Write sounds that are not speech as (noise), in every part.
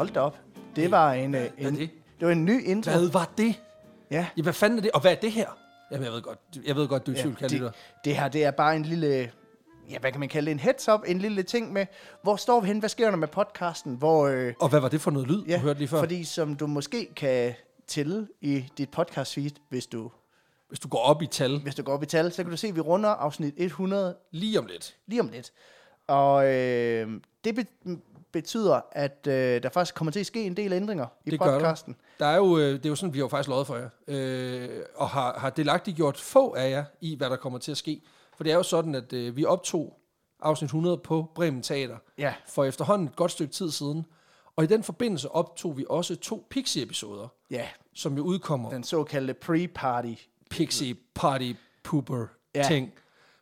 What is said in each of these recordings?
Hold da op. Det var en, øh, en, det? det var en ny intro. Hvad var det? Ja. Ja, hvad fanden er det? Og hvad er det her? Jamen, jeg ved godt, jeg ved godt du er i tvivl, kan det, det, det her, det er bare en lille, ja, hvad kan man kalde det, en heads up, en lille ting med, hvor står vi hen, hvad sker der med podcasten, hvor, øh, Og hvad var det for noget lyd, ja, du hørte lige før? fordi som du måske kan tælle i dit podcast feed, hvis du, Hvis du går op i tal hvis du går op i tal, så kan du se, at vi runder afsnit 100 lige om lidt. lige om lidt. Og øh, det be- betyder, at øh, der faktisk kommer til at ske en del ændringer i Det gør der. podcasten. Der er jo, øh, det er jo sådan, vi har jo faktisk lovet for jer. Øh, og har, har delagtigt gjort få af jer i, hvad der kommer til at ske. For det er jo sådan, at øh, vi optog afsnit 100 på Bremen Teater Ja, for efterhånden et godt stykke tid siden. Og i den forbindelse optog vi også to Pixie-episoder, ja, som jo udkommer den såkaldte pre-party. Pixie Party Pooper Ja. ting.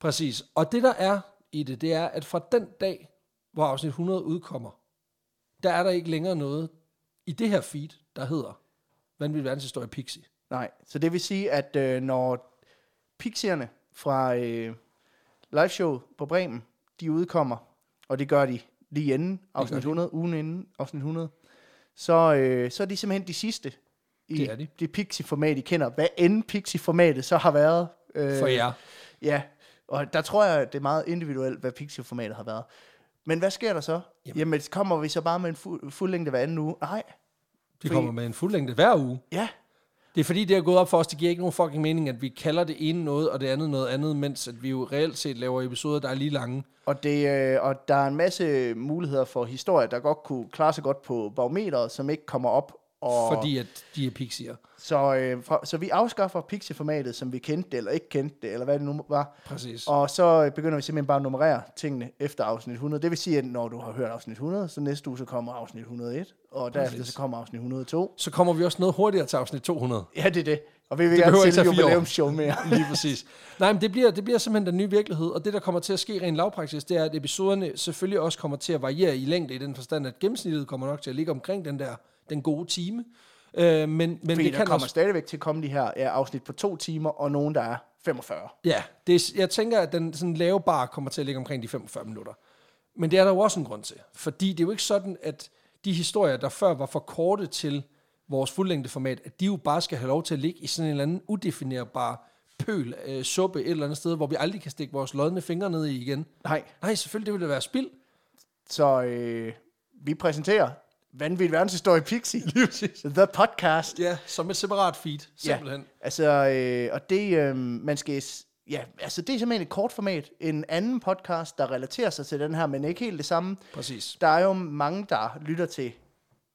Præcis. Og det der er i det, det er, at fra den dag, hvor afsnit 100 udkommer, der er der ikke længere noget i det her feed, der hedder Vanvittig verdenshistorie Pixie. Nej, så det vil sige, at øh, når pixierne fra øh, liveshow på Bremen, de udkommer, og det gør de lige inden afsnit de. 100, ugen inden afsnit 100, så, øh, så er de simpelthen de sidste i Det er de. det Pixie-format, I kender. Hvad end Pixie-formatet så har været. Øh, For jer. Ja, og der tror jeg, det er meget individuelt, hvad Pixie-formatet har været. Men hvad sker der så? Jamen, Jamen kommer vi så bare med en fu- fuldlængde hver anden uge? Nej. De fordi- kommer med en fuldlængde hver uge. Ja, Det er fordi, det er gået op for os, det giver ikke nogen fucking mening, at vi kalder det ene noget, og det andet noget andet, mens at vi jo reelt set laver episoder, der er lige lange. Og, det, øh, og der er en masse muligheder for historier, der godt kunne klare sig godt på barometeret, som ikke kommer op. Og Fordi at de er pixier. så, øh, for, så vi afskaffer Pixie-formatet, som vi kendte det, eller ikke kendte det, eller hvad det nu var. Præcis. Og så begynder vi simpelthen bare at nummerere tingene efter afsnit 100. Det vil sige, at når du har hørt afsnit 100, så næste uge så kommer afsnit 101, og derefter Præcis. så kommer afsnit 102. Så kommer vi også noget hurtigere til afsnit 200. Ja, det er det. Og vi vil Det gerne år. jubilæumsshow mere. (laughs) Lige præcis. Nej, men det bliver, det bliver simpelthen den nye virkelighed, og det, der kommer til at ske rent lavpraktisk, det er, at episoderne selvfølgelig også kommer til at variere i længde, i den forstand, at gennemsnittet kommer nok til at ligge omkring den der, den gode time. Øh, men men Fordi det der kan kommer også... stadigvæk til at komme de her ja, afsnit på to timer, og nogen, der er 45. Ja, det er, jeg tænker, at den sådan lave bar kommer til at ligge omkring de 45 minutter. Men det er der jo også en grund til. Fordi det er jo ikke sådan, at de historier, der før var for korte til vores fuldlængdeformat, at de jo bare skal have lov til at ligge i sådan en eller anden udefinerbar pøl, øh, suppe et eller andet sted, hvor vi aldrig kan stikke vores lodne fingre ned i igen. Nej, Nej, selvfølgelig, det ville da være spild. så øh, vi præsenterer Vanvittig Verdenshistorie Pixie. (laughs) The podcast. Ja, som et separat feed, simpelthen. Ja, altså, øh, og det, øh, man skal, ja, altså det er simpelthen et kort format. En anden podcast, der relaterer sig til den her, men ikke helt det samme. Præcis. Der er jo mange, der lytter til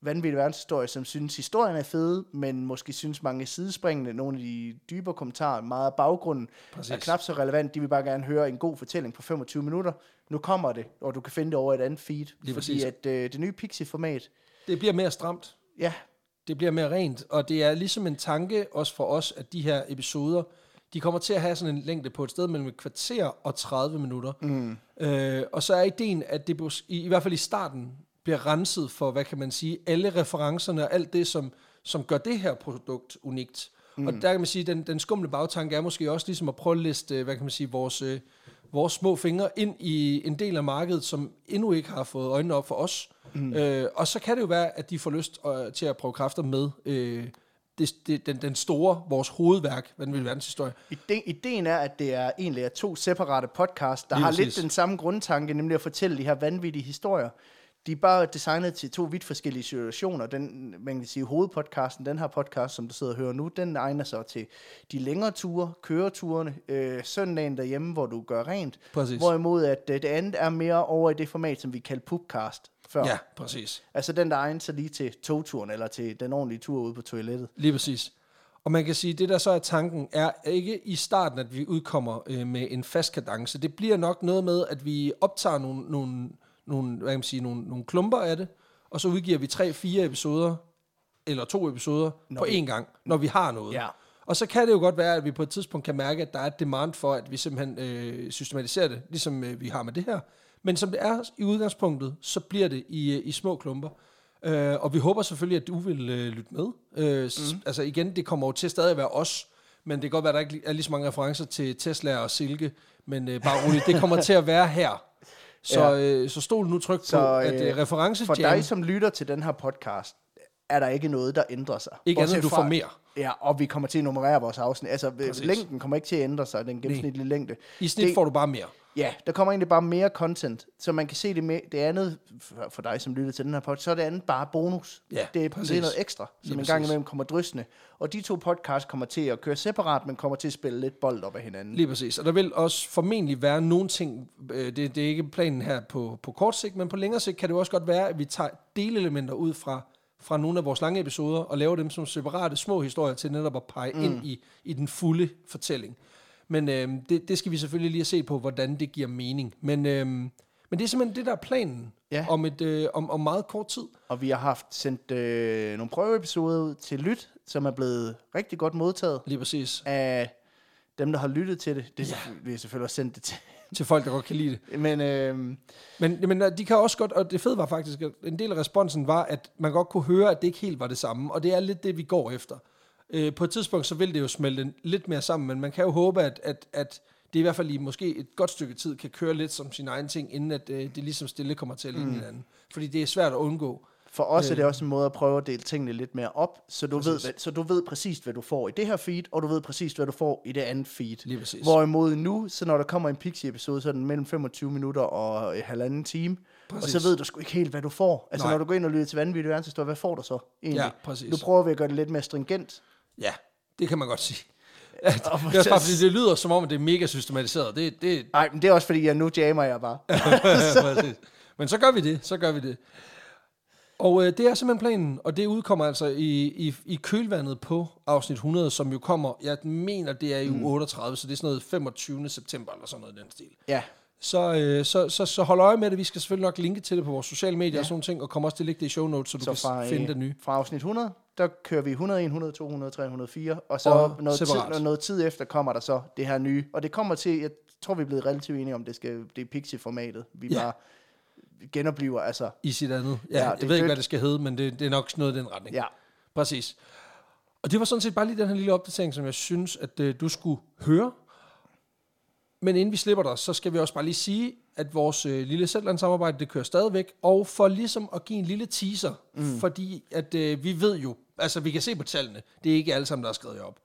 vanvittig verdenshistorie, som synes, historien er fed, men måske synes mange sidespringende, nogle af de dybere kommentarer, meget af baggrunden, Præcis. er knap så relevant. De vil bare gerne høre en god fortælling på 25 minutter. Nu kommer det, og du kan finde det over et andet feed. Lige fordi præcis. at øh, det nye Pixie-format, Det bliver mere stramt. ja, Det bliver mere rent, og det er ligesom en tanke også for os, at de her episoder, de kommer til at have sådan en længde på et sted mellem et kvarter og 30 minutter. Mm. Øh, og så er ideen, at det i, i hvert fald i starten bliver renset for, hvad kan man sige, alle referencerne og alt det, som, som gør det her produkt unikt. Mm. Og der kan man sige, den, den skumle bagtanke er måske også ligesom at prøve at liste, hvad kan man sige, vores, øh, vores små fingre ind i en del af markedet, som endnu ikke har fået øjnene op for os. Mm. Øh, og så kan det jo være, at de får lyst øh, til at prøve kræfter med øh, det, det, den, den store, vores hovedværk, hvad den vil verdenshistorie. Ide, ideen er, at det er egentlig er to separate podcasts, der Lige har præcis. lidt den samme grundtanke, nemlig at fortælle de her vanvittige historier. De er bare designet til to vidt forskellige situationer. Den, man kan sige, hovedpodcasten, den her podcast, som du sidder og hører nu, den egner sig til de længere ture, køreturene, øh, søndagen derhjemme, hvor du gør rent. Præcis. Hvorimod at øh, det andet er mere over i det format, som vi kalder pubcast før. Ja, præcis. Altså den, der egner sig lige til togturen, eller til den ordentlige tur ude på toilettet. Lige præcis. Og man kan sige, det der så er tanken, er ikke i starten, at vi udkommer øh, med en fast kadence. Det bliver nok noget med, at vi optager nogle, nogle, nogle, hvad kan man sige, nogle, nogle klumper af det, og så udgiver vi tre-fire episoder, eller to episoder, Når på én gang, når vi har noget. Ja. Og så kan det jo godt være, at vi på et tidspunkt kan mærke, at der er et demand for, at vi simpelthen øh, systematiserer det, ligesom øh, vi har med det her. Men som det er i udgangspunktet, så bliver det i, øh, i små klumper. Øh, og vi håber selvfølgelig, at du vil øh, lytte med. Øh, mm. Altså igen, det kommer jo til stadig at være os, men det kan godt være, at der ikke er lige så mange referencer til Tesla og Silke, men øh, bare roligt, det kommer til at være her. Så, Ja. øh, så stol nu tryk Så, på, at øh, øh, reference For dig, som lytter til den her podcast, er der ikke noget, der ændrer sig. ikke andet, du fra- får mere. Ja, og vi kommer til at nummerere vores afsnit. Altså, Præcis. længden kommer ikke til at ændre sig, den gennemsnitlige længde. I snit Det- får du bare mere. Ja, der kommer egentlig bare mere content, så man kan se det med det andet, for, for dig som lytter til den her podcast, så er det andet bare bonus. Ja, det, er, præcis. det er noget ekstra, som Lige en gang imellem kommer drysende. Og de to podcasts kommer til at køre separat, men kommer til at spille lidt bold op af hinanden. Lige præcis. Og der vil også formentlig være nogle ting, øh, det, det er ikke planen her på, på kort sigt, men på længere sigt kan det også godt være, at vi tager delelementer ud fra, fra nogle af vores lange episoder, og laver dem som separate små historier til netop at pege mm. ind i, i den fulde fortælling. Men øh, det, det skal vi selvfølgelig lige set på, hvordan det giver mening. Men, øh, men det er simpelthen det, der er planen Ja. om, et, øh, om, om meget kort tid. Og vi har haft sendt øh, nogle prøveepisoder ud til lyt, som er blevet rigtig godt modtaget Lige præcis. af dem, der har lyttet til det. Det er, ja. vi har selvfølgelig også sendt det til. Til folk, der godt kan lide det. (laughs) Men øh, Men, men de kan også godt, og det fede var faktisk, at en del af responsen var, at man godt kunne høre, at det ikke helt var det samme, og det er lidt det, vi går efter. Øh, på et tidspunkt, så vil det jo smelte lidt mere sammen, men man kan jo håbe, at, at, at det i hvert fald i måske et godt stykke tid kan køre lidt som sin egen ting, inden at øh, det ligesom stille kommer til at ligne mm. hinanden. Fordi det er svært at undgå. For os er Øh. det også en måde at prøve at dele tingene lidt mere op, så du, ved, Præcis. hvad, så du ved præcis, hvad du får i det her feed, og du ved præcis, hvad du får i det andet feed. Lige præcis. Hvorimod nu, så når der kommer en Pixie-episode, så er den mellem 25 minutter og en halvanden time, Præcis. og så ved du sgu ikke helt, hvad du får. Altså Nej. når du går ind og lytter til vanvittig verdenshistorie, hvad får du så egentlig? Ja, præcis. Nu prøver vi at gøre det lidt mere stringent. Ja, det kan man godt sige. Og (laughs) Det er også bare, fordi det lyder som om, at det er mega systematiseret. Det, det, Nej, men det er også fordi, at nu jammer jeg bare. (laughs) Præcis. Men så gør vi det, så gør vi det. Og øh, det er simpelthen planen, og det udkommer altså i, i, i kølvandet på afsnit 100, som jo kommer, jeg mener, det er i uge 38, så det er sådan noget 25. september eller sådan noget i den stil. ja, Så, øh, så, så, så hold øje med det. Vi skal selvfølgelig nok linke til det på vores sociale medier ja. og sådan ting, og kommer også til at lægge det i show notes, så du så kan fra, finde øh, det nye. fra afsnit 100, der kører vi 101, 102, 103, 104, og så Og noget, tid, separat. noget tid efter kommer der så det her nye. Og det kommer til, jeg tror, vi er blevet relativt enige om, det skal det er Pixie-formatet. Vi Ja. bare genopliver, altså. I sit andet. Ja, Ja, det jeg ved ikke, hvad det skal hedde, men det, det er nok noget i den retning. Ja, Præcis. Og det var sådan set bare lige den her lille opdatering, som jeg synes, at øh, du skulle høre. Men inden vi slipper dig, så skal vi også bare lige sige, at vores øh, lille Zetland-samarbejde, det kører stadigvæk. Og for ligesom at give en lille teaser, mm. fordi at øh, vi ved jo, altså vi kan se på tallene, det er ikke alle sammen, der har skrevet op.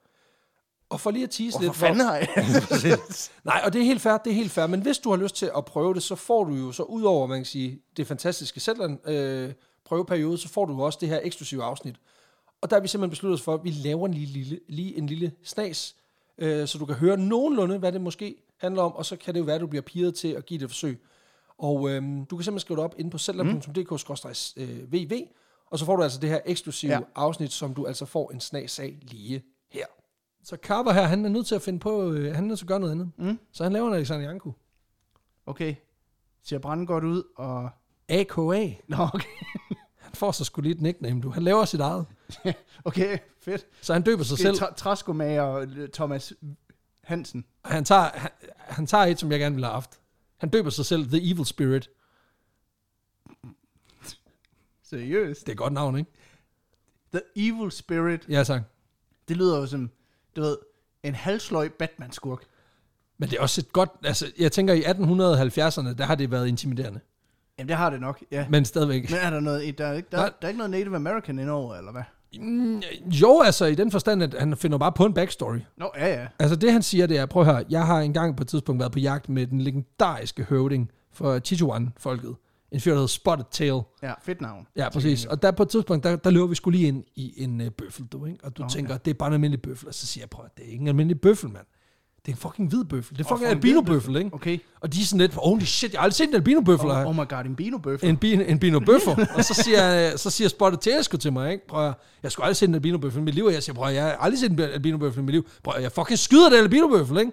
Og for lige at tease hvorfor lidt... fanden har jeg? (laughs) (laughs) Nej, og det er helt fair, det er helt fair. Men hvis du har lyst til at prøve det, så får du jo så ud over, man kan sige, det fantastiske Zetland øh, prøveperiode, så får du jo også det her eksklusive afsnit. Og der har vi simpelthen besluttet os for, at vi laver en lille, lille, lige en lille snas, øh, så du kan høre nogenlunde, hvad det måske handler om, og så kan det jo være, at du bliver piret til at give det et forsøg. Og øh, du kan simpelthen skrive det op inde på zetland.dk-vv, og så får du altså det her eksklusive Ja. afsnit, som du altså får en snas af lige her. Så Carver her, han er nødt til at finde på, øh, han er nødt til at gøre noget andet. Mm. Så han laver en Alexander Janku. Okay, ser brænde godt ud, og... AKA. Nå, okay. (laughs) Han får så sgu lige et nickname, du. Han laver sit eget. (laughs) okay, fedt. Så han døber sig selv. Træskomager Thomas Hansen. Han tager, han, han tager et, som jeg gerne ville have haft. Han døber sig selv The Evil Spirit. Seriøst? Det er et godt navn, ikke? The Evil Spirit. Ja, tak. Det lyder jo som, du ved, en halvsløj Batman-skurk. Men det er også et godt... Altså, jeg tænker, i 1870'erne, der har det været intimiderende. Jamen, det har det nok, ja. Men stadigvæk. Men er der noget, der er, ikke, der, Nej. der er ikke noget Native American indover, eller hvad? Mm, jo, altså i den forstand, at han finder bare på en backstory. Nå, ja, ja. Altså det, han siger, det er, prøv at høre, jeg har engang på et tidspunkt været på jagt med den legendariske høvding for Chichuan-folket. En fyr, der hedder Spotted Tail. Ja, fedt navn. Ja, præcis. Og der på et tidspunkt, der, der løber vi skulle lige ind i en uh, bøffel, du, ikke? Og du okay. tænker, det er bare en almindelig bøffel. Og så siger jeg, prøv at det er ikke en almindelig bøffel, mand. Det er en fucking hvid bøffel. Det er fucking for en hvid albino-bøffel, ikke? Okay. Og de er sådan lidt, holy shit, jeg har aldrig set en albino-bøffel. Oh, her. oh my god, en bino-bøffel. En, bi- en bino-bøffel. (laughs) og så siger, så siger Spotted sgu til mig, ikke? Prøv jeg skulle aldrig se en albino-bøffel i mit liv. Og jeg siger, prøv jeg har aldrig set en albino-bøffel i mit liv. Prøv jeg fucking skyder den albino-bøffel, ikke?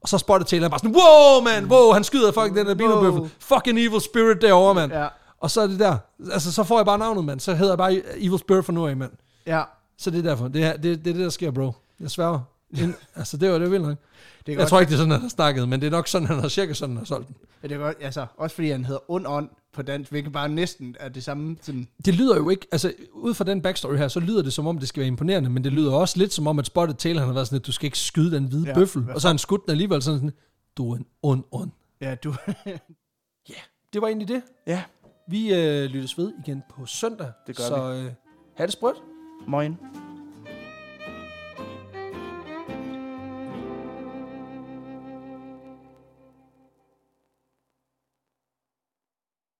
Og så Spotted Tail er bare sådan, wow, man, wow, han skyder fucking den albino-bøffel. Wow. Fucking evil spirit derovre, mand. Ja, Og så er det der. Altså, så får jeg bare navnet, mand. Så hedder jeg bare Evil Spirit fra nu af, mand. ja. Så det er derfor. Det er det, det, er det der sker, bro. Jeg sværger. Ind, altså, det var det vildt nok. Det er Jeg godt. tror ikke, det er sådan, han har snakket, men det er nok sådan, han har cirka sådan, han har solgt den. Ja, det er godt. Altså, også fordi han hedder ond ånd på dansk, hvilket bare næsten er det samme sådan... Det lyder jo ikke, altså ud fra den backstory her, så lyder det som om, det skal være imponerende, men det lyder også lidt som om, at Spotted Tail, han har været sådan, at du skal ikke skyde den hvide Ja, bøffel. Og så har han skudt den alligevel sådan, sådan du er en ond, ond. Ja, du... Ja, det var egentlig det. Ja, Vi øh, lyttes ved igen på søndag. Det gør så, øh, ha' det sprødt. moin.